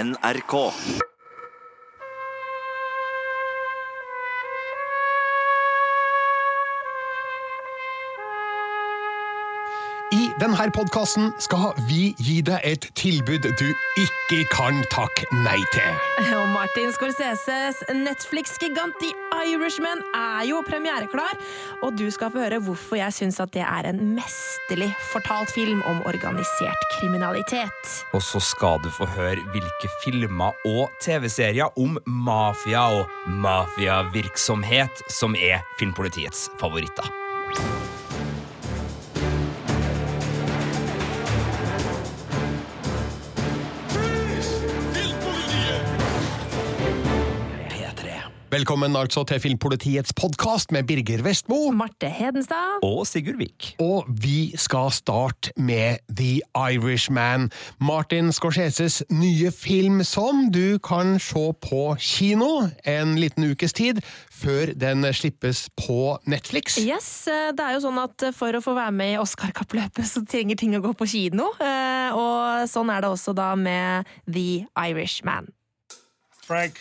NRK. I denne podkasten skal vi gi deg et tilbud du ikke kan takke nei til. Og Martin Scorseses Netflix-gigant The Irishman er jo premiereklar, og du skal få høre hvorfor jeg syns at det er en mesterlig fortalt film om organisert kriminalitet. Og så skal du få høre hvilke filmer og TV-serier om mafia og mafiavirksomhet som er filmpolitiets favoritter. Velkommen altså til Filmpolitiets podkast med Birger Vestmo. Marte Hedenstad. Og Sigurd Vik. Og vi skal starte med The Irishman, Martin Scorseses nye film som du kan se på kino en liten ukes tid, før den slippes på Netflix. Yes, eh, det er jo sånn at For å få være med i Oscar-kappløpet, så trenger ting å gå på kino. eh, Og sånn er det også da med The Irishman. Frank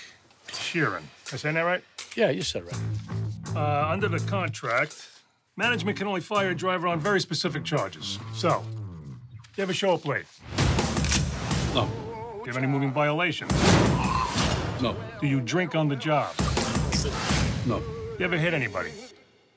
Sheeran. I saying that right? Yeah, you said right. Uh, under the contract, management can only fire a driver on very specific charges. So, you ever show up late? No, Do you have any moving violations? no, Do you drink on the job? no. You ever hit anybody?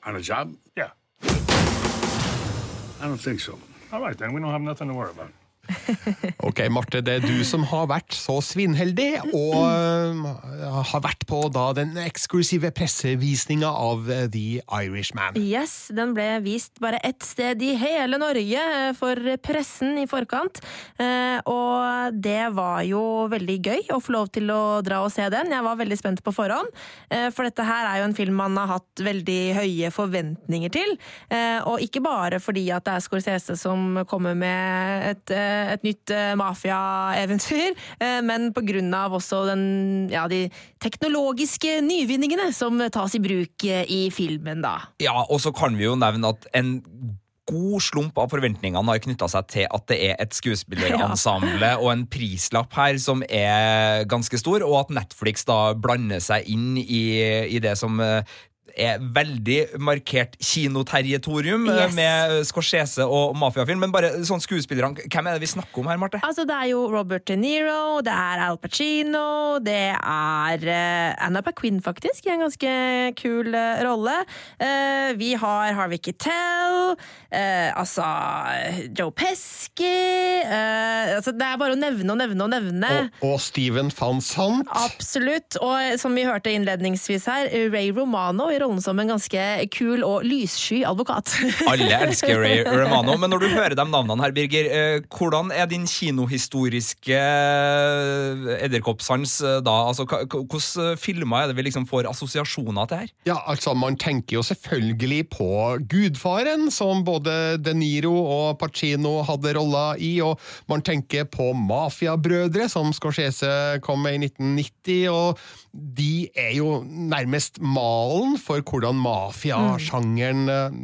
On a job? Yeah. I don't think so. All right, then. We don't have nothing to worry about. Ok, Marte, det er du som har vært så svinnheldig og uh, har vært på da den eksklusive pressevisninga av uh, The Irishman. Yes, den ble vist bare ett sted i hele Norge eh, for pressen i forkant. Uh, Og det var jo veldig gøy å få lov til å dra og se den. Jeg var veldig spent på forhånd, uh, for dette her er jo en film man har hatt veldig høye forventninger til. Eh, Og ikke bare fordi at det er Scorsese som kommer med et, eh, et nytt eh, mafiaeventyr, eh, men av også den, ja, de teknologiske nyvinningene som tas i bruk eh, i filmen, da. Ja, og så kan vi jo nevne at en god slump av forventningene har knytta seg til at det er et skuespillerensemble og en prislapp her som er ganske stor, og at Netflix da blander seg inn i, i det som eh, er veldig markert kinoterritorium eh, Yes. med Scorsese og mafiafilm. Men bare sånn skuespillerne, hvem er det vi snakker om her, Marte? Altså, det er jo Robert De Niro, det er Al Pacino, det er eh, Anna Paquin, faktisk, i en ganske kul eh, rolle. Eh, vi har Harvey Keitel, eh, altså Joe Pesci eh, altså, Det er bare å nevne og nevne og nevne. Og, og Steven Fanzant. Absolutt. Og som vi hørte innledningsvis her, Ray Romano i rollen som en ganske kul og lyssky advokat. Alle elsker Ray Romano, men når du hører de navnene her, Birger, eh, hvordan er din kinohistoriske eh, edderkoppsans eh, da? Altså, Hvilke filmer er det vi liksom får assosiasjoner til her? Ja, altså, Man tenker jo selvfølgelig på Gudfaren, som både De Niro og Pacino hadde roller i, og man tenker på Mafiabrødre, som Scorsese kom med i 1990, og de er jo nærmest malen for hvordan mafiasjangeren eh,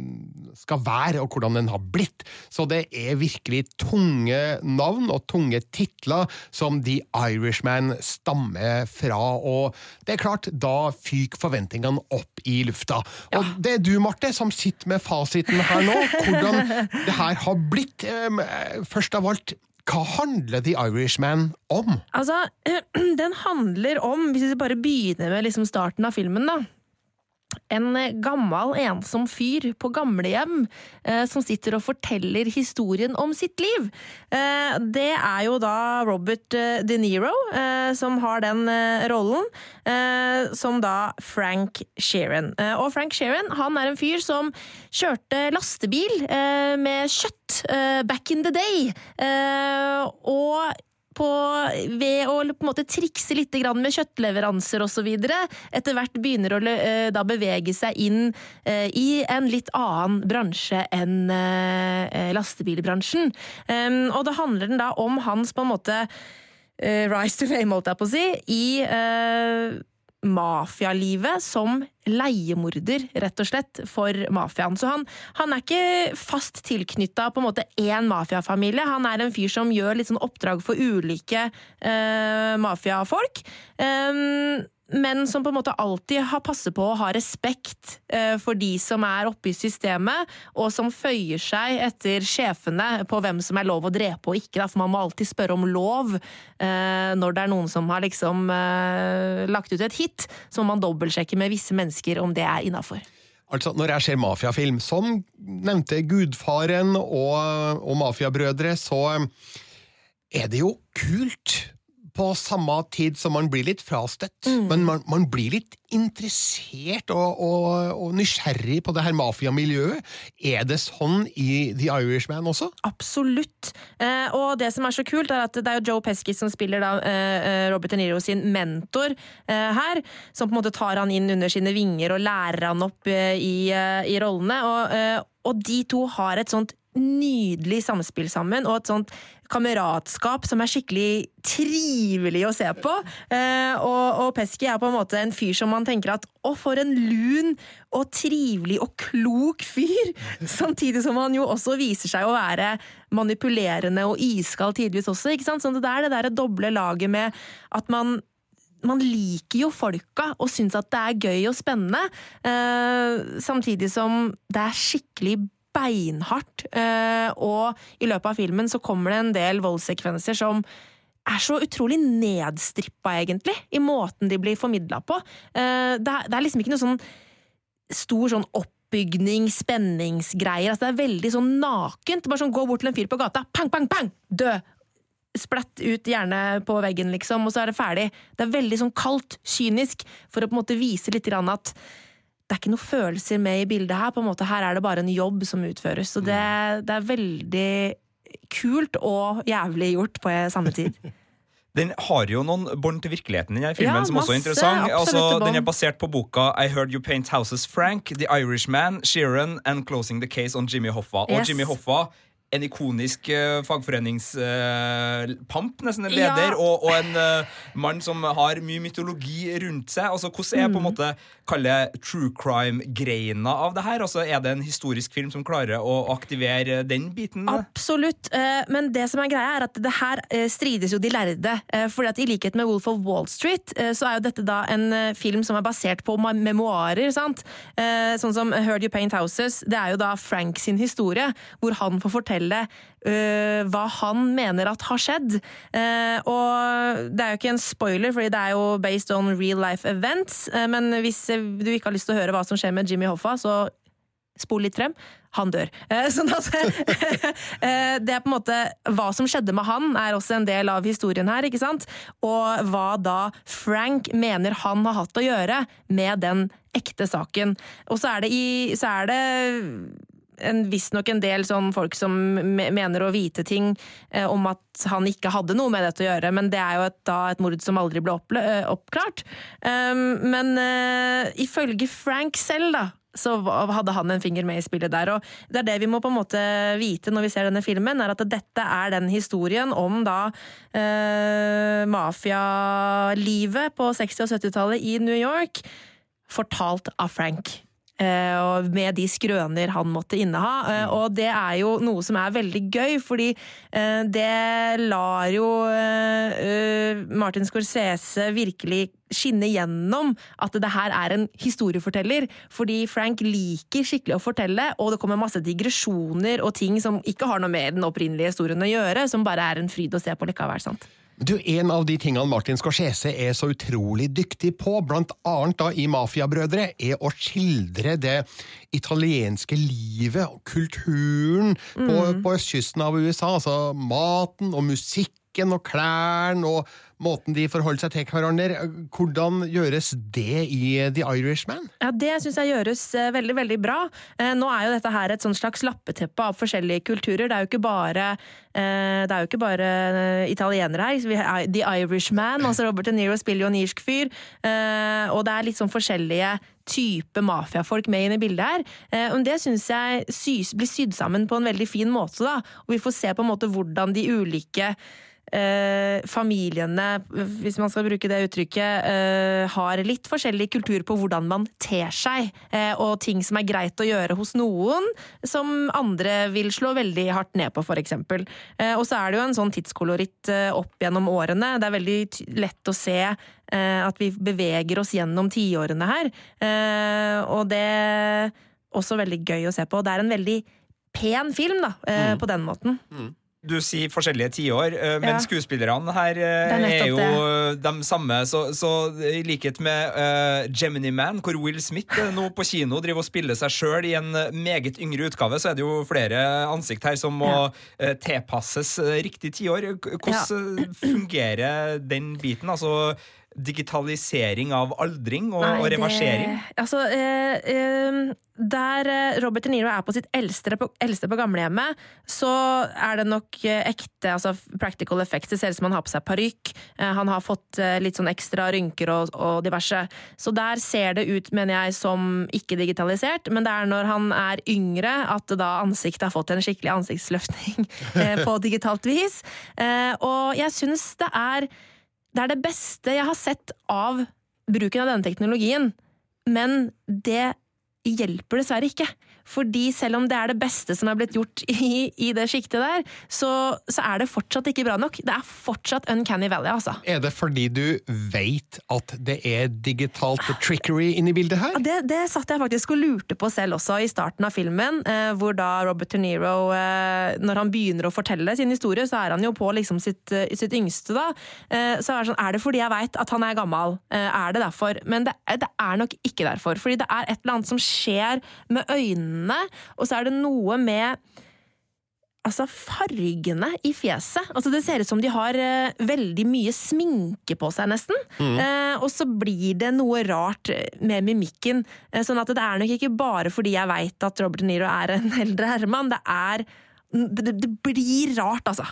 skal være, og hvordan den har blitt. Så det er virkelig tunge navn og tunge titler som The Irishman stammer fra, og det er klart, da fyker forventningene opp i lufta. Og det er du, Marte, som sitter med fasiten her nå, hvordan det her har blitt. Først av alt, hva handler The Irishman om? Altså, den handler om, hvis vi bare begynner med liksom starten av filmen, da. En gammel, ensom fyr på gamlehjem eh, som sitter og forteller historien om sitt liv. Eh, det er jo da Robert eh, De Niro eh, som har den eh, rollen, eh, som da Frank Sheeran. Eh, og Frank Sheeran han er en fyr som kjørte lastebil eh, med kjøtt eh, back in the day. Eh, og på, ved å på en måte trikse litt med kjøttleveranser osv. Etter hvert begynner å eh, da bevege seg inn eh, i en litt annen bransje enn eh, lastebilbransjen. Og da handler den da om hans på en måte rise to fame, holdt jeg på å si, i mafialivet som leiemorder, rett og slett, for mafiaen. Så han, han er ikke fast tilknytta på en måte én mafiafamilie. Han er en fyr som gjør litt sånn oppdrag for ulike eh, mafiafolk. Um, men som på en måte alltid har passet på å ha respekt eh, for de som er oppe i systemet, og som føyer seg etter sjefene på hvem som er lov å drepe og ikke. For man må alltid spørre om lov eh, når det er noen som har liksom eh, lagt ut et hit. Så må man dobbeltsjekke med visse mennesker om det er innafor. Altså, Når jeg ser mafiafilm, som nevnte Gudfaren og, og Mafiabrødre, så er det jo kult på samme tid som man blir litt frastøtt. Men man, man blir litt interessert og, og, og nysgjerrig på det her mafiamiljøet. Er det sånn i The Irishman også? Absolutt. Eh, og det som er så kult, er at det er jo Joe Pesky som spiller da, eh, Robert De Niro sin mentor eh, her. Som på en måte tar han inn under sine vinger og lærer han opp eh, i, eh, i rollene. Og, eh, og de to har et sånt nydelig samspill sammen, og et sånt kameratskap som er skikkelig trivelig å se på. Eh, og, og Pesky er på en måte en fyr som man tenker at å, for en lun og trivelig og klok fyr! Samtidig som han jo også viser seg å være manipulerende og iskald tidvis også. ikke sant? Sånn det er det der doble laget med at man man liker jo folka og syns at det er gøy og spennende, eh, samtidig som det er skikkelig beinhardt. Eh, og i løpet av filmen så kommer det en del voldssekvenser som er så utrolig nedstrippa, egentlig, i måten de blir formidla på. Eh, det, er, liksom ikke noe sånn stor sånn oppbygning, spenningsgreier. Altså, det er veldig sånn nakent. Bare sånn gå bort til en fyr på gata, pang, pang, pang! Død! Splatt ut gjerne på veggen, liksom, og så er det ferdig. Det er veldig sånn kaldt, kynisk, for å på en måte vise litt grann at det er ikke noen følelser med i bildet her. på en måte Her er det bare en jobb som utføres. Så det, det er veldig kult og jævlig gjort på samme tid. Den har jo noen bånd til virkeligheten, den her filmen, Ja, som også er interessant. Altså, den er basert på boka I Heard You Paint Houses Frank, The Irishman, Sheeran and Closing the Case on Jimmy Hoffa. Og Yes. Jimmy Hoffa, en ikonisk uh, fagforeningspamp, nesten en leder, Ja. og, og en uh, mann som har mye mytologi rundt seg. Altså, Hvordan er på en Mm. måte kalle true crime-greina av det her? Altså, Er det en historisk film som klarer å aktivere den biten? Absolutt. eh, Men det som er greia, er at det her strides jo de lærde. Fordi at I likhet med Wolf of Wall Street, så er jo dette da en film som er basert på memoarer. sant? Sånn som Heard You Paint Houses. Det er jo da Frank sin historie, hvor han får fortelle eh, hva han mener at har skjedd. Uh, og det er jo ikke en spoiler, fordi det er jo based on real life events. Uh, men hvis du ikke har lyst til å høre hva som skjer med Jimmy Hoffa, så spol litt frem. Han dør. Sånn at Det er på en måte Hva som skjedde med han, er også en del av historien her, ikke sant? Og hva da Frank mener han har hatt å gjøre med den ekte saken. Og så er det i Så er det en- visstnok en del sånn folk som mener å vite ting eh, om at han ikke hadde noe med dette å gjøre, men det er jo et, da et mord som aldri ble eh, oppklart. Um, men uh, ifølge Frank selv, da, så hadde han en finger med i spillet der. Og det er det vi må på en måte vite når vi ser denne filmen, er at dette er den historien om da eh, mafialivet på 60- og 70-tallet i New York, fortalt av Frank. Eh, og med de skrøner han måtte inneha. Eh, og det er jo noe som er veldig gøy, fordi eh, det lar jo Martin Scorsese virkelig skinne gjennom at det her er en historieforteller. Fordi Frank liker skikkelig å fortelle, og det kommer masse digresjoner og ting som ikke har noe med den opprinnelige historien å gjøre, som bare er en fryd å se på likevel. sant? Du, En av de tingene Martin Scorsese er så utrolig dyktig på, blant annet da i Mafiabrødre, er å skildre det italienske livet og kulturen på, på østkysten av USA. Altså maten og musikken og klærne og måten de forholder seg til hverandre. Hvordan gjøres det i The Irishman? Ja, Det syns jeg gjøres eh, veldig veldig bra. Eh, nå er jo dette her et sånn slags lappeteppe av forskjellige kulturer. Det er jo ikke bare, eh, jo ikke bare italienere her. The Irishman, altså Robert De Niro spiller jo en irsk fyr. og det er litt sånn forskjellige type mafiafolk med inn i bildet her. Eh, det syns jeg sys, blir sydd sammen på en veldig fin måte. da. Og vi får se på en måte hvordan de ulike eh, familiene hvis man skal bruke det uttrykket, eh, har litt forskjellig kultur på hvordan man ter seg, eh, og ting som er greit å gjøre hos noen, som andre vil slå veldig hardt ned på, f.eks. Eh, og så er det jo en sånn tidskoloritt eh, opp gjennom årene. Det er veldig lett å se eh, at vi beveger oss gjennom tiårene her, eh, og det er også veldig gøy å se på. Det er en veldig pen film, da, eh, på den måten. Du sier forskjellige tiår, eh, men Ja. skuespillerne her eh, er er, jo jo de samme. Så, så i likhet med uh, Gemini Man, hvor Will Smith nå på kino driver og spiller seg sjøl i en meget yngre utgave, så er det jo flere ansikt her som må Ja. uh, tilpasses riktig tiår. Hvordan ja. fungerer den biten? Altså digitalisering av aldring og, og Nei, reversering? Det, altså, eh, eh, der eh, Robert De Niro er på sitt eldste på, eldste på gamlehjemmet, så er det nok eh, ekte altså practical effects. Det ser ut som han har på seg parykk. Eh, han har fått eh, litt sånn ekstra rynker og, og diverse. Så der ser det ut, mener jeg, som ikke digitalisert, men det er når han er yngre at da ansiktet har fått en skikkelig ansiktsløftning på digitalt vis. Eh, og jeg syns det er det er det beste jeg har sett av bruken av denne teknologien, men det hjelper dessverre ikke. Fordi selv om det er det beste som er blitt gjort i, i det sjiktet der, så, så er det fortsatt ikke bra nok. Det er fortsatt uncanny valley, altså. Er det fordi du veit at det er digitalt trickery inni bildet her? Det, det satt jeg faktisk og lurte på selv også i starten av filmen, eh, hvor da Robert De Niro, eh, når han begynner å fortelle sin historie, så er han jo på liksom sitt, eh, sitt yngste, da. Eh, så er det sånn, er det fordi jeg veit at han er gammel? Eh, er det derfor? Men det, det er nok ikke derfor. Fordi det er et eller annet som skjer med øynene, og så er det noe med Altså, fargene i fjeset. Altså, det ser ut som de har uh, veldig mye sminke på seg, nesten. Eh, og så blir det noe rart med mimikken. Uh, sånn at det er nok ikke bare fordi jeg veit at Robert De Niro er en eldre herremann. Det er det, det blir rart, altså.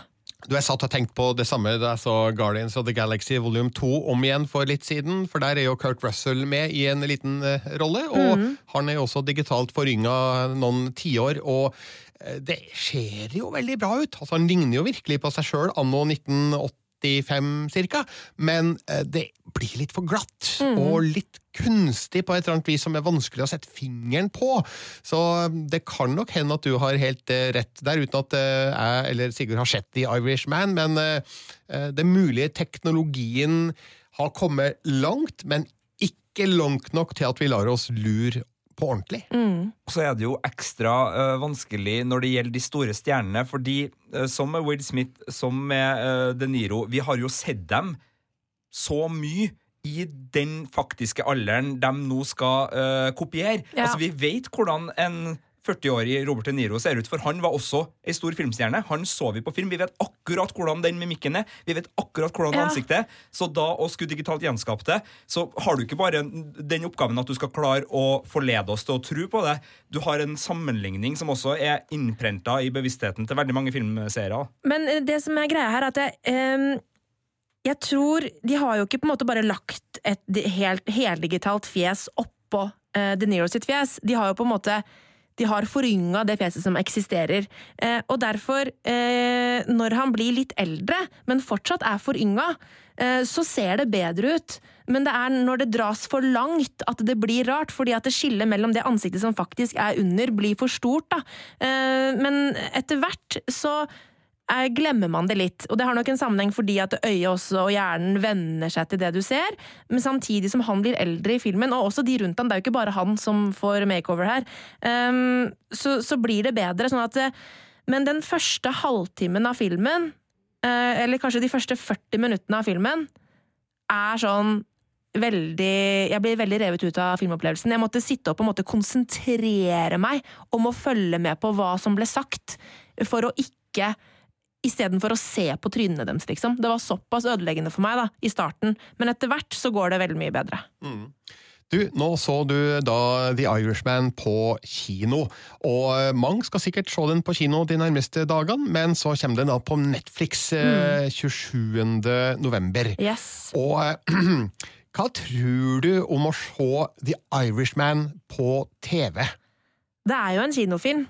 Du Jeg satt og tenkte på det samme da jeg så Guardians of the Galaxy volume 2 om igjen for litt siden, for der er jo Kurt Russell med i en liten eh, rolle, og han er jo også digitalt forynga noen tiår, og eh, det ser jo veldig bra ut. Altså, han ligner jo virkelig på seg sjøl anno 1985 cirka, men eh, det blir litt for glatt, og litt kunstig på et eller annet vis som er vanskelig å sette fingeren på. Så eh, det kan nok hende at du har helt eh, rett der, uten at jeg eller Sigurd har sett The Irishman, men eh, eh, det er mulig teknologien har kommet langt, men ikke langt nok til at vi lar oss lure på ordentlig. Og så er det jo ekstra uh, vanskelig når det gjelder de store stjernene, fordi uh, som med Will Smith, som med uh, De Niro, vi har jo sett dem så mye i den faktiske alderen de nå skal kopiere. Ja. Altså, vi vet hvordan en 40-årig Robert De Niro ser ut, for han var også ei stor filmstjerne. Han så vi på film. Vi vet akkurat hvordan den mimikken er. Vi vet akkurat hvordan Ja. ansiktet er. Så da å skulle digitalt gjenskape det, så har du ikke bare den oppgaven at du skal klare å forlede oss til å tro på det. Du har en sammenligning som også er innprenta i bevisstheten til veldig mange filmseere. Men eh, det som er greia her, er at jeg, um jeg tror De har jo ikke på en måte bare lagt et helt heldigitalt fjes oppå uh, De Niro sitt fjes. De har jo på en måte de har forynga det fjeset som eksisterer. Eh, og derfor, eh, når han blir litt eldre, men fortsatt er forynga, eh, så ser det bedre ut. Men det er når det dras for langt at det blir rart, fordi at det skillet mellom det ansiktet som faktisk er under, blir for stort. Da. Eh, men etter hvert så glemmer man det litt. Og det har nok en sammenheng fordi at øyet også og hjernen venner seg til det du ser, men samtidig som han blir eldre i filmen, og også de rundt han, det er jo ikke bare han som får makeover her, um, så, så blir det bedre. sånn at Men den første halvtimen av filmen, uh, eller kanskje de første 40 minuttene av filmen, er sånn veldig Jeg blir veldig revet ut av filmopplevelsen. Jeg måtte sitte opp og måtte konsentrere meg om å følge med på hva som ble sagt, for å ikke Istedenfor å se på trynene deres, liksom. Det var såpass ødeleggende for meg da, i starten, men etter hvert så går det veldig mye bedre. Du, nå så du da The Irishman på kino, og mange skal sikkert se den på kino de nærmeste dagene, men så kommer den da på Netflix mm. 27. november. Yes. Og eh, hva tror du om å se The Irishman på TV? Det er jo en kinofilm.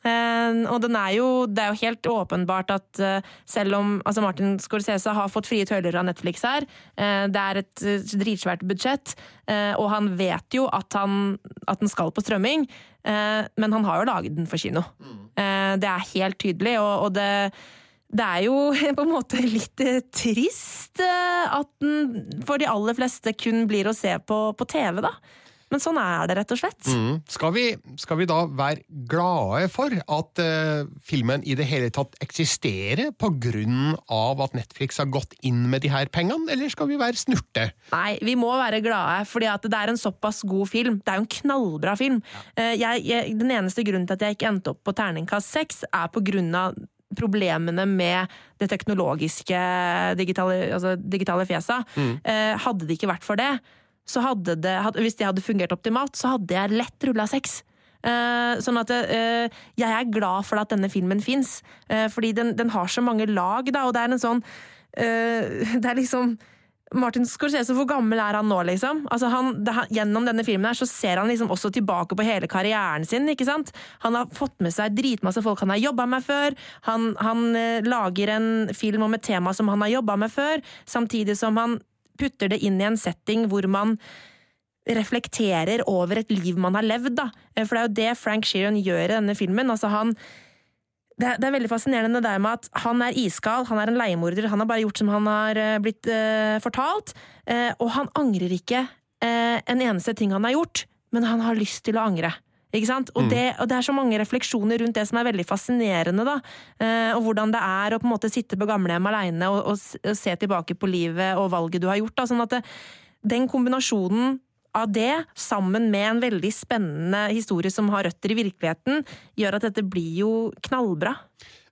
Eh, og den er jo, det er jo helt åpenbart at eh, selv om altså Martin Scorsese har fått frie tøyler av Netflix her, eh, det er et dritsvært budsjett, og han vet jo at, han, at den skal på strømming, men han har jo laget den for kino. Eh, det er helt tydelig, og, og det, det er jo på en måte litt trist at den for de aller fleste kun blir å se på, på TV, da. Men sånn er det, rett og slett. Mm. Skal, vi, skal vi da være glade for at uh, filmen i det hele tatt eksisterer av at Netflix har gått inn med de her pengene, eller skal vi være snurte? Nei, vi må være glade, fordi at det er en såpass god film. Det er jo en knallbra film. Uh, Jeg, jeg, den eneste grunnen til at jeg ikke endte opp på terningkast seks, er av problemene med det teknologiske digitale, altså digitale fjeset. Eh, Hadde det ikke vært for det, så hadde det, hvis det hadde fungert optimalt, så hadde jeg lett rulla seks. Uh, sånn at uh, jeg er glad for at denne filmen fins, uh, fordi den, den har så mange lag, da, og det er en sånn eh, Det er liksom Martin Scorsese, hvor gammel er han nå, liksom? Altså han, det, gjennom denne filmen her så ser han liksom også tilbake på hele karrieren sin, ikke sant? Han har fått med seg dritmasse folk han har jobba med før. Han, han eh, lager en film om et tema som han har jobba med før, samtidig som han putter det inn i en setting hvor man reflekterer over et liv man har levd, da. Eh, For det er jo det Frank Sheeran gjør i denne filmen. Altså han det er, veldig fascinerende det der med at han er iskald, han er en leiemorder, han har bare gjort som han har eh, blitt uh, fortalt, Uh, og han angrer ikke uh, en eneste ting han har gjort, men han har lyst til å angre. Og, det, og det er så mange refleksjoner rundt det som er veldig fascinerende, da. Eh, og hvordan det er å på en måte sitte på gamlehjem aleine og, og, og se tilbake på livet og valget du har gjort. Da. Sånn at det, den kombinasjonen av det, sammen med en veldig spennende historie som har røtter i virkeligheten, gjør at dette blir jo knallbra.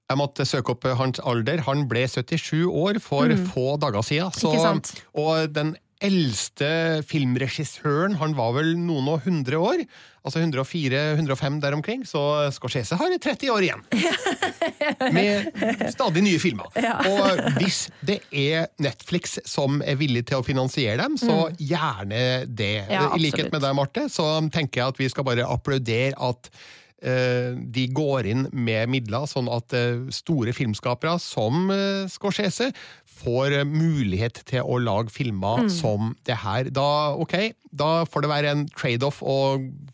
Jeg måtte søke opp hans alder. Han ble 77 år for få dager siden. Så, Mm. Og den eldste filmregissøren, han var vel noen og hundre år. Altså 104-105 der omkring. Så Scorsese har 30 år igjen. Med stadig nye filmer. Og hvis det er Netflix som er villig til å finansiere dem, så gjerne det. Mm. Ja, I likhet med deg, Marte, så tenker jeg at vi skal bare applaudere at de går inn med midler, sånn at eh, store filmskapere som eh, Scorsese får eh, mulighet til å lage filmer Mm. som det her. Da, ok, da får det være en trade-off å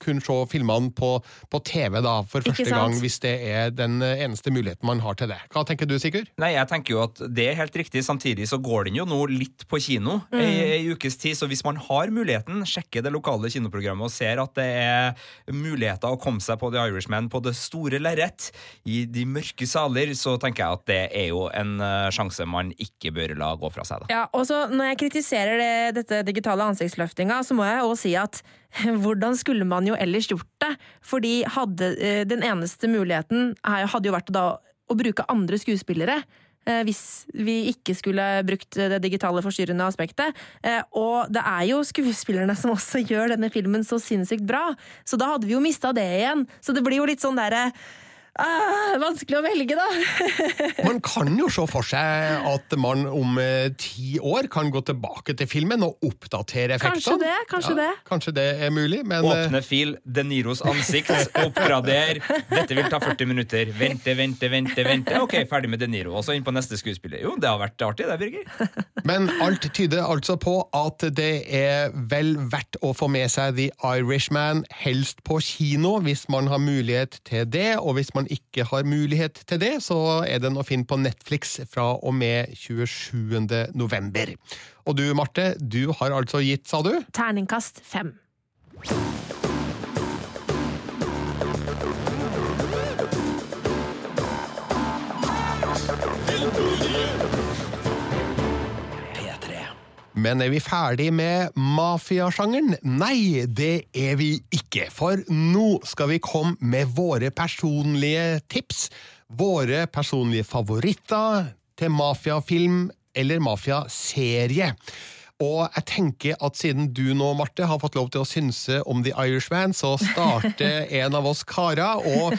kunne se filmene på, på TV da, for første gang, hvis det er den eneste muligheten man har til det. Hva tenker du, Sigurd? Nei, jeg tenker jo at det er helt riktig. Samtidig så går den jo nå litt på kino Mm. i i, ukes tid. Så hvis man har muligheten, sjekker det lokale kinoprogrammet og ser at det er muligheter å komme seg på The Irishman på det store lerret, i de mørke saler, så tenker jeg at det er jo en eh, sjanse man ikke bør la gå fra seg. da. Ja, og så Når jeg kritiserer det, dette digitale ansiktsløftinga, så må jeg òg si at hvordan skulle man jo ellers gjort det? Fordi hadde, eh, den eneste muligheten hadde jo vært da å bruke andre skuespillere. eh, Hvis vi ikke skulle brukt det digitale forstyrrende aspektet. Eh, Og det er jo skuespillerne som også gjør denne filmen så sinnssykt bra. Så da hadde vi jo mista det igjen. Så det blir jo litt sånn derre ah, Vanskelig å velge, da. Man kan jo se for seg at man om eh, ti år kan gå tilbake til filmen og oppdatere effektene. Kanskje det, kanskje det. Kanskje det er mulig, men eh, Åpne fil, De Niros ansikt, oppgrader. Dette vil ta 40 minutter. Vente, vente, vente. vente Ok, ferdig med De Niro. Og så inn på neste skuespiller. Jo, det har vært artig, det, Birger. Men alt tyder altså på at det er vel verdt å få med seg The Irishman, helst på kino, hvis man har mulighet til det. Og hvis man ikke har mulighet til det, så er den å finne på Netflix fra og med 27. november. Og du, Marte, du har altså gitt, sa du? Terningkast fem. Men er vi ferdig med mafiasjangeren? Nei, det er vi ikke. For nå skal vi komme med våre personlige tips. Våre personlige favoritter til mafiafilm eller mafiaserie. Og jeg tenker at siden du nå, Marte, har fått lov til å synse om The Irishman, så starter en av oss karer, og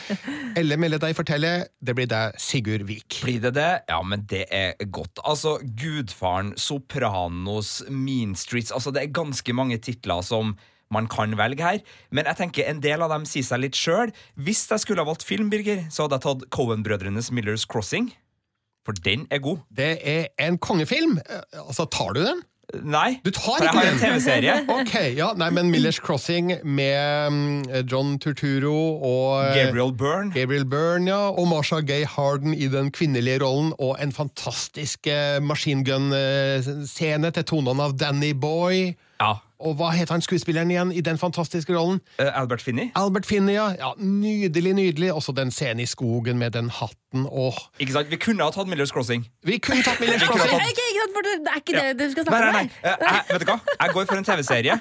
Elle melder deg fortelle, det blir deg, Sigurd Vik. Blir det det? Ja, men det er godt. Altså, Gudfaren, Sopranos, Mean Streets Altså, det er ganske mange titler som man kan velge her. Men jeg tenker en del av dem sier seg litt sjøl. Hvis jeg skulle ha valgt film, Birger, så hadde jeg tatt Cohen-brødrenes Millers Crossing. For den er god. Det er en kongefilm. Eh, Altså, tar du den? Nei, Du tar for jeg ikke har en. TV-serie. Ok, ja, nei, men Millers Crossing med mm, John Turturro og eh, Gabriel Byrne. Gabriel Byrne, ja, og Marsha Gay Harden i den kvinnelige rollen, og en fantastisk eh, machine gun-scene til tonene av Danny Boy. Ja. Og hva heter han skuespilleren igjen i den fantastiske rollen? Uh, Albert Finney. Albert Finney, ja. ja. Nydelig, nydelig. Også den scenen i skogen med den hatten. Åh. Ikke sant? Vi kunne ha tatt Millers Crossing. Vi kunne tatt Millers Crossing! tatt- Ikke, ikke sant, for det, er ikke det du skal snakke snakke nei, om. nei. Eh, Jeg, vet du hva? Jeg går for en TV-serie.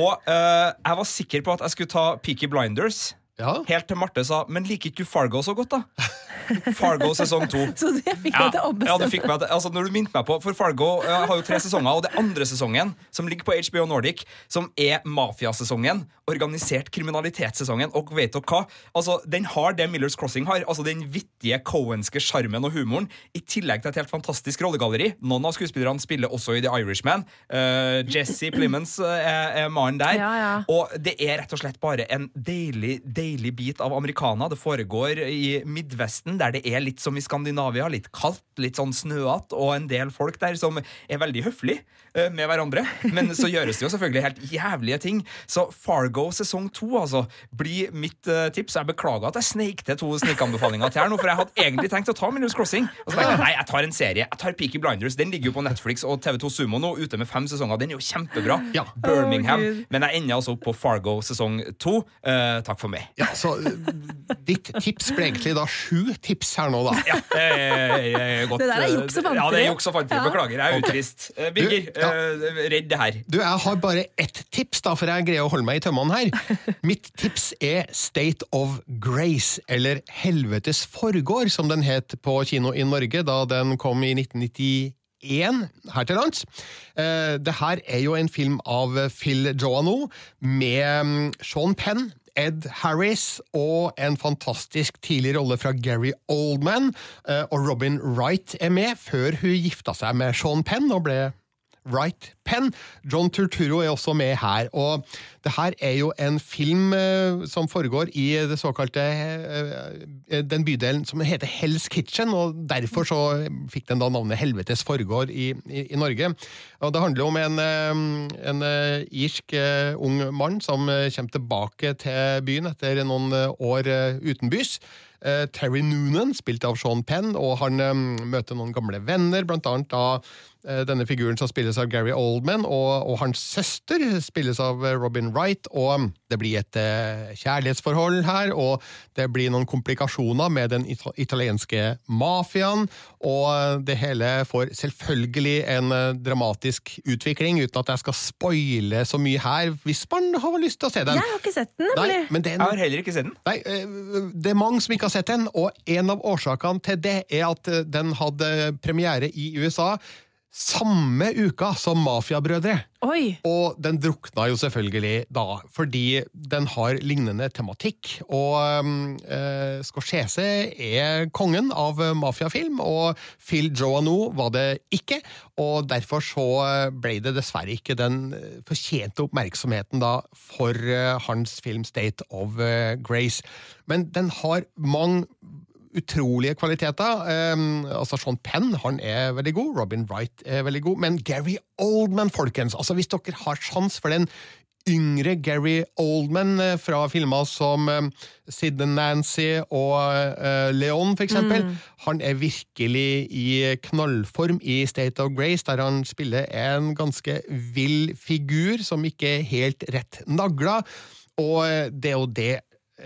Og uh, jeg var sikker på at jeg skulle ta Peaky Blinders. Ja. Helt til Marte sa Men liker ikke du Fargo så godt, da? Fargo sesong to. Så jeg fikk Ja, deg til å ja, ombestemme. fikk meg til, altså Når du minte meg på For Fargo eh, har jo tre sesonger, og det er andre sesongen, som ligger på HBO Nordic, som er mafiasesongen, organisert kriminalitetssesongen. Og vet dere hva? Altså, Den har det Millers Crossing har. Altså Den vittige cohenske sjarmen og humoren, i tillegg til et helt fantastisk rollegalleri. Noen av skuespillerne spiller også i The Irishman. Uh, Jesse Plimmons eh, er, er mannen der. Ja, ja. Og det er rett og slett bare en deilig, deilig bit av americana. Det foregår i Midvesten, der det er litt som i Skandinavia. Litt kaldt, litt sånn snøete, og en del folk der som er veldig høflige med hverandre. Men så gjøres det jo selvfølgelig helt jævlige ting. Så Fargo sesong to altså, blir mitt uh, tips. Jeg beklager at jeg sneik til to snikanbefalinger til her nå, for jeg hadde egentlig tenkt å ta Minus Crossing. Og så tenkte jeg nei, jeg tar en serie. Jeg tar Peaky Blinders. Den ligger jo på Netflix og TV2 Sumo nå, ute med fem sesonger. Den er jo kjempebra. Ja. Birmingham. Oh, Men jeg ender altså opp på Fargo sesong to. Uh, takk for meg. Ja, så eh, Ditt tips ble egentlig da sju tips her nå, da. Ja, jeg, jeg, jeg, godt, Det der er juks og fanteri. Ja, det er juks og fanteri. Beklager, jeg er utrist. Eh, Birger, Du, ja. eh, redd det her. Du, Jeg har bare ett tips, da, for jeg greier å holde meg i tømmene her. Mitt tips er State of Grace, eller Helvetes forgård, som den het på kino i Norge da den kom i 1991 her til lands. Eh, det her er jo en film av Phil Joano med mm, Sean Penn. Ed Harris og en fantastisk tidlig rolle fra Gary Oldman. Eh, og Robin Wright er med, før hun gifta seg med Sean Penn og ble Wright Penn. John Turturro er også med her. Og det her er jo en film eh, som foregår i det såkalte eh, Den bydelen som heter Hell's Kitchen, og derfor så fikk den da navnet Helvetes forgård i, i, i Norge. Og det handler om en, eh, en eh, irsk eh, ung mann som eh, kommer tilbake til byen etter noen eh, år eh, utenbys. Eh, Terry Noonan, spilt av Sean Penn, og han eh, møter noen gamle venner, blant annet da eh, denne figuren som spilles av Gary Oldman, og, og hans søster spilles av eh, Robin Wright, og det blir et eh, kjærlighetsforhold her, og det blir noen komplikasjoner med den italienske mafiaen, og eh, det hele får selvfølgelig en eh, dramatisk utvikling, uten at jeg skal spoile så mye her, hvis man har lyst til å se den. Jeg har ikke sett den, Nei, nemlig. men det er Jeg har heller ikke sett den. Nei, det er mange som ikke har sett den, og en av årsakene til det er at den hadde premiere i USA samme uka som Mafiabrødre. Og den drukna jo selvfølgelig da, fordi den har lignende tematikk. Og eh, Scorsese er kongen av mafiafilm, og Phil Joano var det ikke. Og derfor så ble det dessverre ikke den fortjente oppmerksomheten da for eh, hans film State of eh, Grace. Men den har mange utrolige kvaliteter. Um, altså Sean Penn han er veldig god, Robin Wright er veldig god, men Gary Oldman, folkens! altså Hvis dere har sjans for den yngre Gary Oldman eh, fra filmer som um, Sid and Nancy og eh, Leon, for eksempel. Han er virkelig i knallform i State of Grace, der han spiller en ganske vill figur som ikke er helt rett nagla. Og eh, det er jo det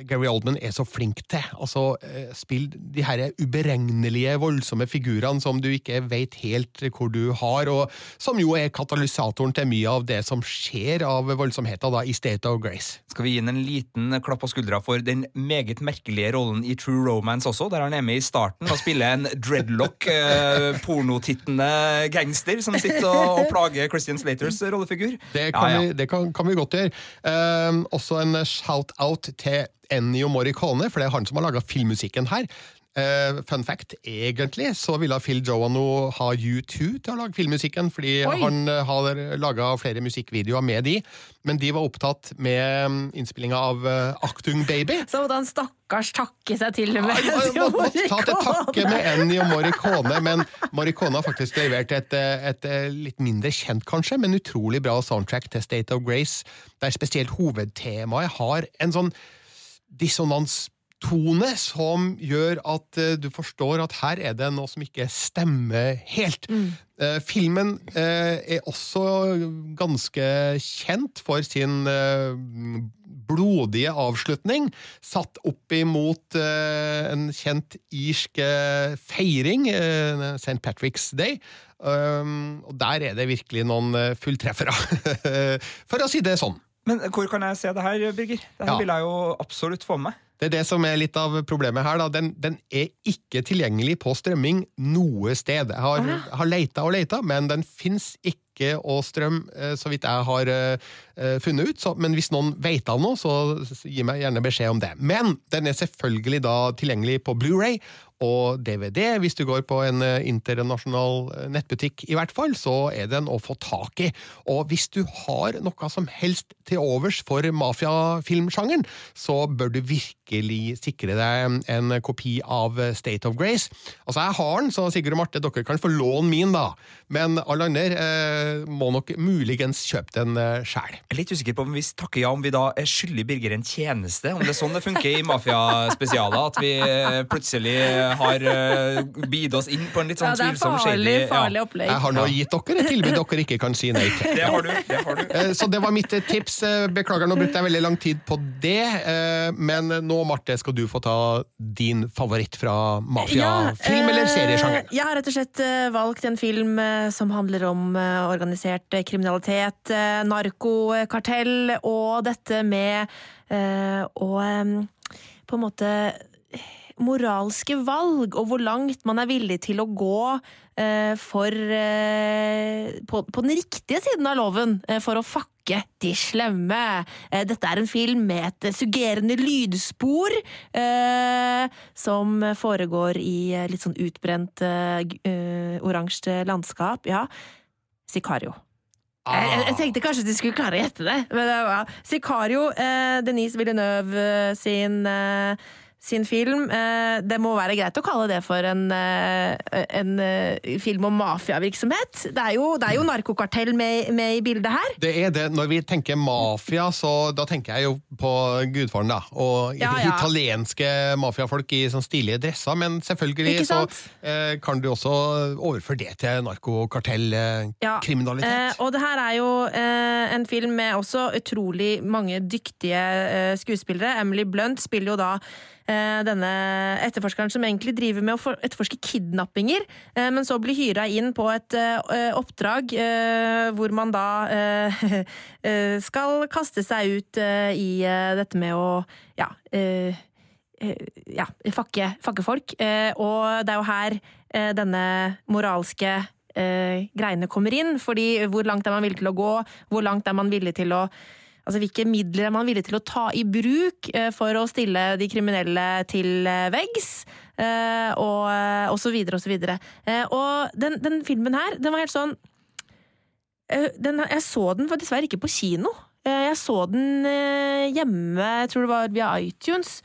Gary Oldman er så flink til. Altså, eh, Spill de her uberegnelige, voldsomme figurene som du ikke vet helt hvor du har, og som jo er katalysatoren til mye av det som skjer av voldsomheter da, i State of Grace. Skal vi gi ham en liten klapp på skuldra for den meget merkelige rollen i True Romance også, der han er med i starten og spiller en dreadlock, eh, pornotittende gangster som sitter og, og plager Christian Slaters rollefigur. Det kan, Ja, ja. Vi, det kan, kan vi godt gjøre. Um, også en shout-out til Ennio Morricone, for det er han som har laga filmmusikken her. Uh, fun fact, egentlig så ville Phil Joano ha U2 til å lage filmmusikken, fordi Oi. han uh, har laga flere musikkvideoer med de, men de var opptatt med um, innspillinga av uh, Actung Baby. Så måtte han stakkars takke seg til med Ja, må ta til takke med Ennio Morricone, men Morricone har faktisk levert et, et, et, litt mindre kjent, kanskje, men utrolig bra soundtrack til State of Grace, der spesielt hovedtemaet har en sånn dissonanstone som gjør at eh, du forstår at her er det noe som ikke stemmer helt. Eh, filmen eh, er også ganske kjent for sin blodige avslutning, satt opp imot en kjent irsk feiring, St. Patrick's Day. Um, og der er det virkelig noen fulltreffere, for å si det sånn. Men hvor kan jeg se det her, Birger? Det her Ja. vil jeg jo absolutt få med meg. Det er det som er litt av problemet her. Da. Den, den er ikke tilgjengelig på strømming noe sted. Jeg har, jeg har leita og leita, men den fins ikke å og Strøm, så vidt jeg har eh, eh, funnet ut. Så, men hvis noen vet av noe, så gi meg gjerne beskjed om det. Men den er selvfølgelig da tilgjengelig på Blu-ray og DVD. Hvis du går på en eh, internasjonal eh, nettbutikk, i hvert fall, så er den å få tak i. Og hvis du har noe som helst til overs for mafiafilmsjangeren, så bør du virkelig sikre deg en kopi av State of Grace. Altså, jeg har den, så Sigurd og Marte, dere kan få låne min, da. Men alle andre eh, må nok muligens kjøpe den eh, sjæl. Litt usikker på om vi takker ja om vi da er skyldig Birger en tjeneste. Om det er sånn det funker i mafiaspesialer. At vi eh, plutselig har bidd oss inn på en litt Ja, sånn det er tvilsom farlig, farlig ja. opplegg. Jeg har nå gitt dere et tilbud dere ikke kan si nei til. Det har du. det har du Eh, Så det var mitt eh, tips. Eh, Beklager, nå brukte jeg veldig lang tid på det. eh, Men nå, Marte, skal du få ta din favoritt fra mafiafilm eller eh, seriesjangeren. Jeg har rett og slett eh, valgt en film eh, som handler om eh, organisert kriminalitet, eh, narkokartell og dette med eh, å på en måte moralske valg, og hvor langt man er villig til å gå eh, for eh, på, på den riktige siden av loven eh, for å fakke de slemme. Eh, dette er en film med et suggerende lydspor som foregår i litt sånn utbrent oransje landskap. Ja, Sicario. Jeg, jeg, jeg tenkte kanskje de skulle klare å gjette det. Men det var Sicario, eh, Denise Villeneuve eh, sin, eh, sin film. Eh, det må være greit å kalle det for en, eh, en eh, film om mafiavirksomhet. Det er jo, det er jo narkokartell med, med i bildet her. Det er det. Når vi tenker mafia, så da tenker jeg jo på Gudfaren, da. Og Ja, ja. italienske mafiafolk i sånn stilige dresser. Men selvfølgelig så eh, kan du også overføre det til Ja. narkokartellkriminalitet. Eh, og det her er jo eh, en film med også utrolig mange dyktige eh, skuespillere. Emily Blunt spiller jo da eh, denne etterforskeren som egentlig driver med å etterforske kidnappinger, eh, men så blir hyra inn på et eh, oppdrag eh, hvor man da eh, eh, skal kaste seg ut eh, i eh, dette med å ja, eh, eh, ja, fakke, fakke folk. Eh, og det er jo her eh, denne moralske eh, greiene kommer inn. Fordi hvor langt er man villig til å gå? Hvor langt er man villig til å Altså Hvilke midler er man villig til å ta i bruk eh, for å stille de kriminelle til eh, veggs? Eh, og, og så videre og så videre. Og den, den filmen her, den var helt sånn den, Jeg så den for dessverre ikke på kino. Jeg så den hjemme, jeg tror det var via iTunes.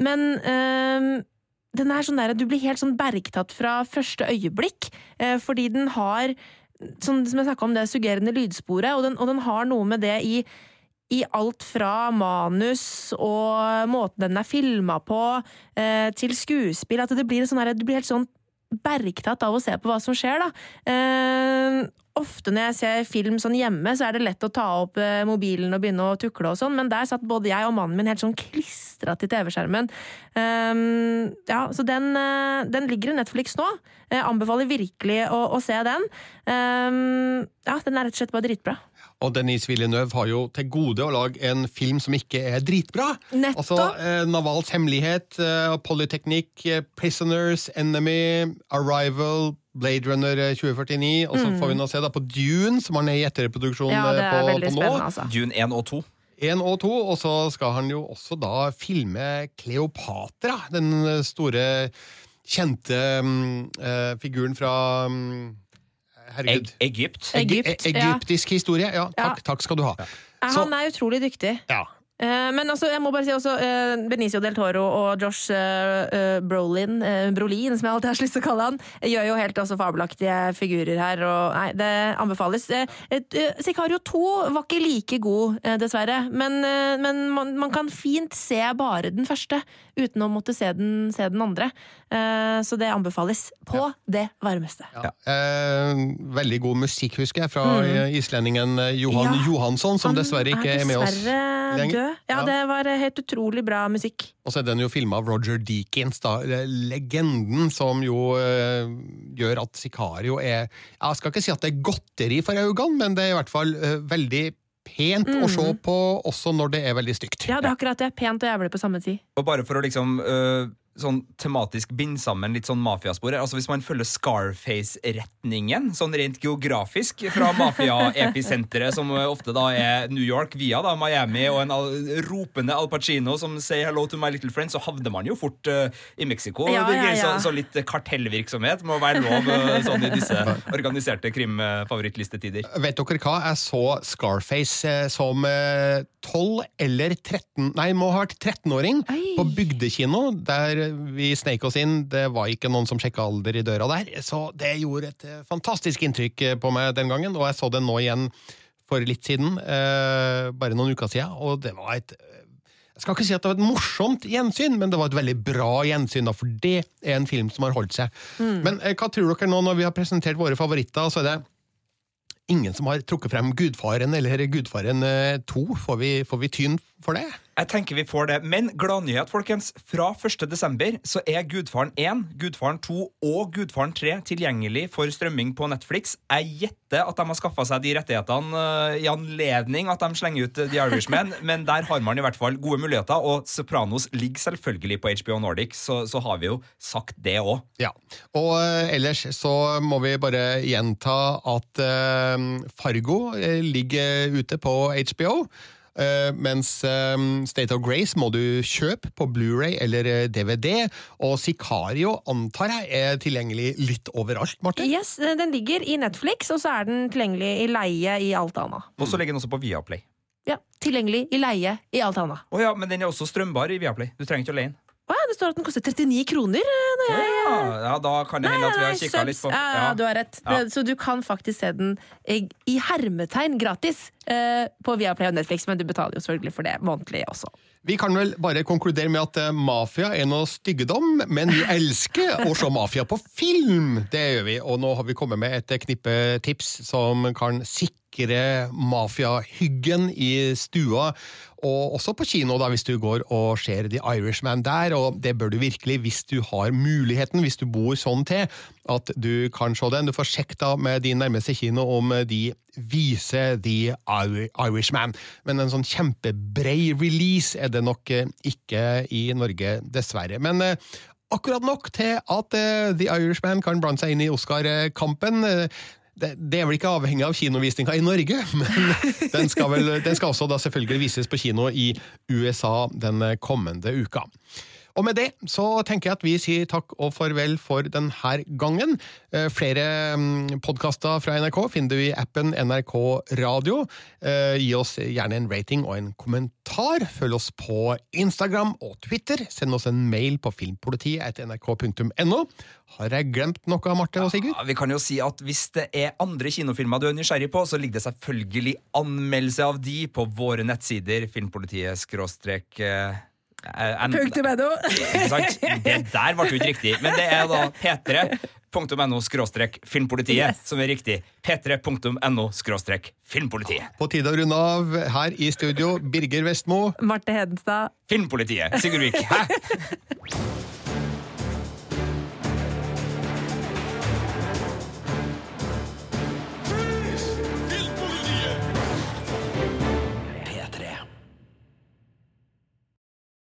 Men den er sånn der, du blir helt sånn bergtatt fra første øyeblikk, fordi den har sånn som jeg snakka om, det suggerende lydsporet, og den, og den har noe med det i i alt fra manus og måten den er filma på, eh, til skuespill, at det blir, sånn her, du blir helt sånn bergtatt av å se på hva som skjer, da. Eh, ofte når jeg ser film sånn hjemme, så er det lett å ta opp eh, mobilen og begynne å tukle og sånn, men der satt både jeg og mannen min helt sånn klistra til TV-skjermen. Eh, ja, så den, den ligger i Netflix nå. Jeg anbefaler virkelig å, å se den. Eh, ja, den er rett og slett bare dritbra. Og Denise Villeneuve har jo til gode å lage en film som ikke er dritbra. Nettopp. Altså, eh, Navals hemmelighet, eh, Polytechnic, eh, Prisoners, Enemy, Arrival, Blade Runner eh, 2049, og så får vi nå se da på Dune, som han er i etterreproduksjon Mm. Ja, det eh, er på, veldig på nå. spennende, altså. Dune 1 og 2. 1 og 2, og så skal han jo også da filme Kleopatra, den store kjente um, uh, figuren fra mm, Herregud. Eg Egypt. Egypt, E- Egyptisk historie. Ja, Ja. takk, takk skal du ha. Så- Han er utrolig dyktig. Ja. Eh, Men altså, jeg må bare si også eh, Benicio del Toro og Josh eh, Brolin, Brolin, som jeg alltid har så lyst til å kalle han, gjør jo helt også fabelaktige figurer her. Og, nei, det anbefales. Sicario 2 var ikke like god, dessverre. Men, men man, man kan fint se bare den første, uten å måtte se den, se den andre. Så det anbefales på det varmeste. Ja. Eh, veldig god musikk, husker jeg, fra mm. islendingen Johan. Ja. Johansson, som dessverre ikke er med oss dessverre lenger. Død. Ja, Ja. det var eh, helt utrolig bra musikk. Og så er den jo filma av Roger Deakins, da, legenden som jo eh, gjør at Sicario er Jeg skal ikke si at det er godteri for øynene, men det er i hvert fall eh, veldig pent å se på, også når det er veldig stygt. Ja, det er akkurat det. Pent og jævlig på samme tid. Og bare for å liksom øh, sånn tematisk binde sammen litt sånn mafiaspor altså Hvis man følger Scarface-retningen, sånn rent geografisk, fra mafia-episenteret, som ofte da er New York, via da Miami, og en al ropende Al Pacino som sier 'hello to my little friend', så havner man jo fort uh, i Mexico. Ja, Det ja, ja. Så, så litt kartellvirksomhet må være lov uh, sånn i disse organiserte krimfavorittlistetider. Vet dere hva? Jeg så Scarface eh, som eh, 12 eller 13 Nei, må ha vært 13-åring på bygdekino, der vi sneik oss inn. Det var ikke noen som sjekka alder i døra der, så det gjorde et eh, fantastisk inntrykk eh, på meg den gangen. Og jeg så det nå igjen for litt siden, eh, bare noen uker siden, og det var et jeg skal ikke si at det var et morsomt gjensyn, men det var et veldig bra gjensyn, da, for det er en film som har holdt seg. Men eh, hva tror dere nå når vi har presentert våre favoritter, så er det ingen som har trukket frem Gudfaren eller Gudfaren eh, 2. Får vi, får vi tyn for det? Jeg tenker vi får det, Men gladnyhet, folkens. Fra 1. desember så er Gudfaren 1, Gudfaren 2 og Gudfaren 3 tilgjengelig for strømming på Netflix. Jeg gjetter at de har skaffa seg de rettighetene eh, i anledning at de slenger ut eh, The Irishman, men der har man i hvert fall gode muligheter. Og Sopranos ligger selvfølgelig på HBO Nordic, så, så har vi jo sagt det òg. Ja. Og uh, ellers så må vi bare gjenta at uh, Fargo ligger ute på HBO. Eh, mens eh, State of Grace må du kjøpe på Blu-ray eller eh, DVD. Og Sicario antar jeg er tilgjengelig litt overalt, Marte. Yes, eh, Den ligger i Netflix, og så er den tilgjengelig i leie i alt annet. Og så ligger den også på Viaplay. Ja, Tilgjengelig i leie i alt annet. Oh ja, men den er også strømbar i Viaplay. Du trenger ikke å leie den. Å ja, det står at den koster 39 kroner. eh, Når jeg... Ja, ja, da kan det hende at vi har kikka litt på ja, ja, du har rett. Ja. Så du kan faktisk se den i, i hermetegn gratis eh, på Viaplay og Netflix, men du betaler jo selvfølgelig for det månedlig også. Vi kan vel bare konkludere med at eh, mafia er noe styggedom, men vi elsker å se mafia på film! Det gjør vi, og nå har vi kommet med et knippe tips som kan sikre mafiahyggen i stua, og også på kino da, hvis du går og ser The Irishman der, og det bør du virkelig hvis du har muligheten, hvis du bor sånn til, at du kan se den. Du får sjekk da med din nærmeste kino om de viser The Irishman. Men en sånn kjempebrei release er det nok eh, ikke i Norge, dessverre. Men eh, akkurat nok til at eh, The Irishman kan blande seg inn i Oscar-kampen. Det, det er vel ikke avhengig av kinovisninga i Norge, men den skal, vel, den skal også selvfølgelig vises på kino i USA den kommende uka. Og med det så tenker jeg at vi sier takk og farvel for denne gangen. Eh, Flere podkaster fra NRK finner du i appen NRK Radio. Eh, Gi oss gjerne en rating og en kommentar. Følg oss på Instagram og Twitter. Send oss en mail på filmpolitiet etter nrk.no. Har jeg glemt noe, Marte og Sigurd? Ja, vi kan jo si at Hvis det er andre kinofilmer du er nysgjerrig på, så ligger det selvfølgelig anmeldelse av de på våre nettsider. Filmpolitiet skråstrek eh, sant? Det der ble jo ikke riktig, men det er da p3.no skråstrek filmpolitiet Yes. som er riktig. p3.no skråstrek filmpolitiet. På tide å runde av her i studio, Birger Vestmo. Marte Hedenstad. Filmpolitiet. Sigurd Vik. Hæ?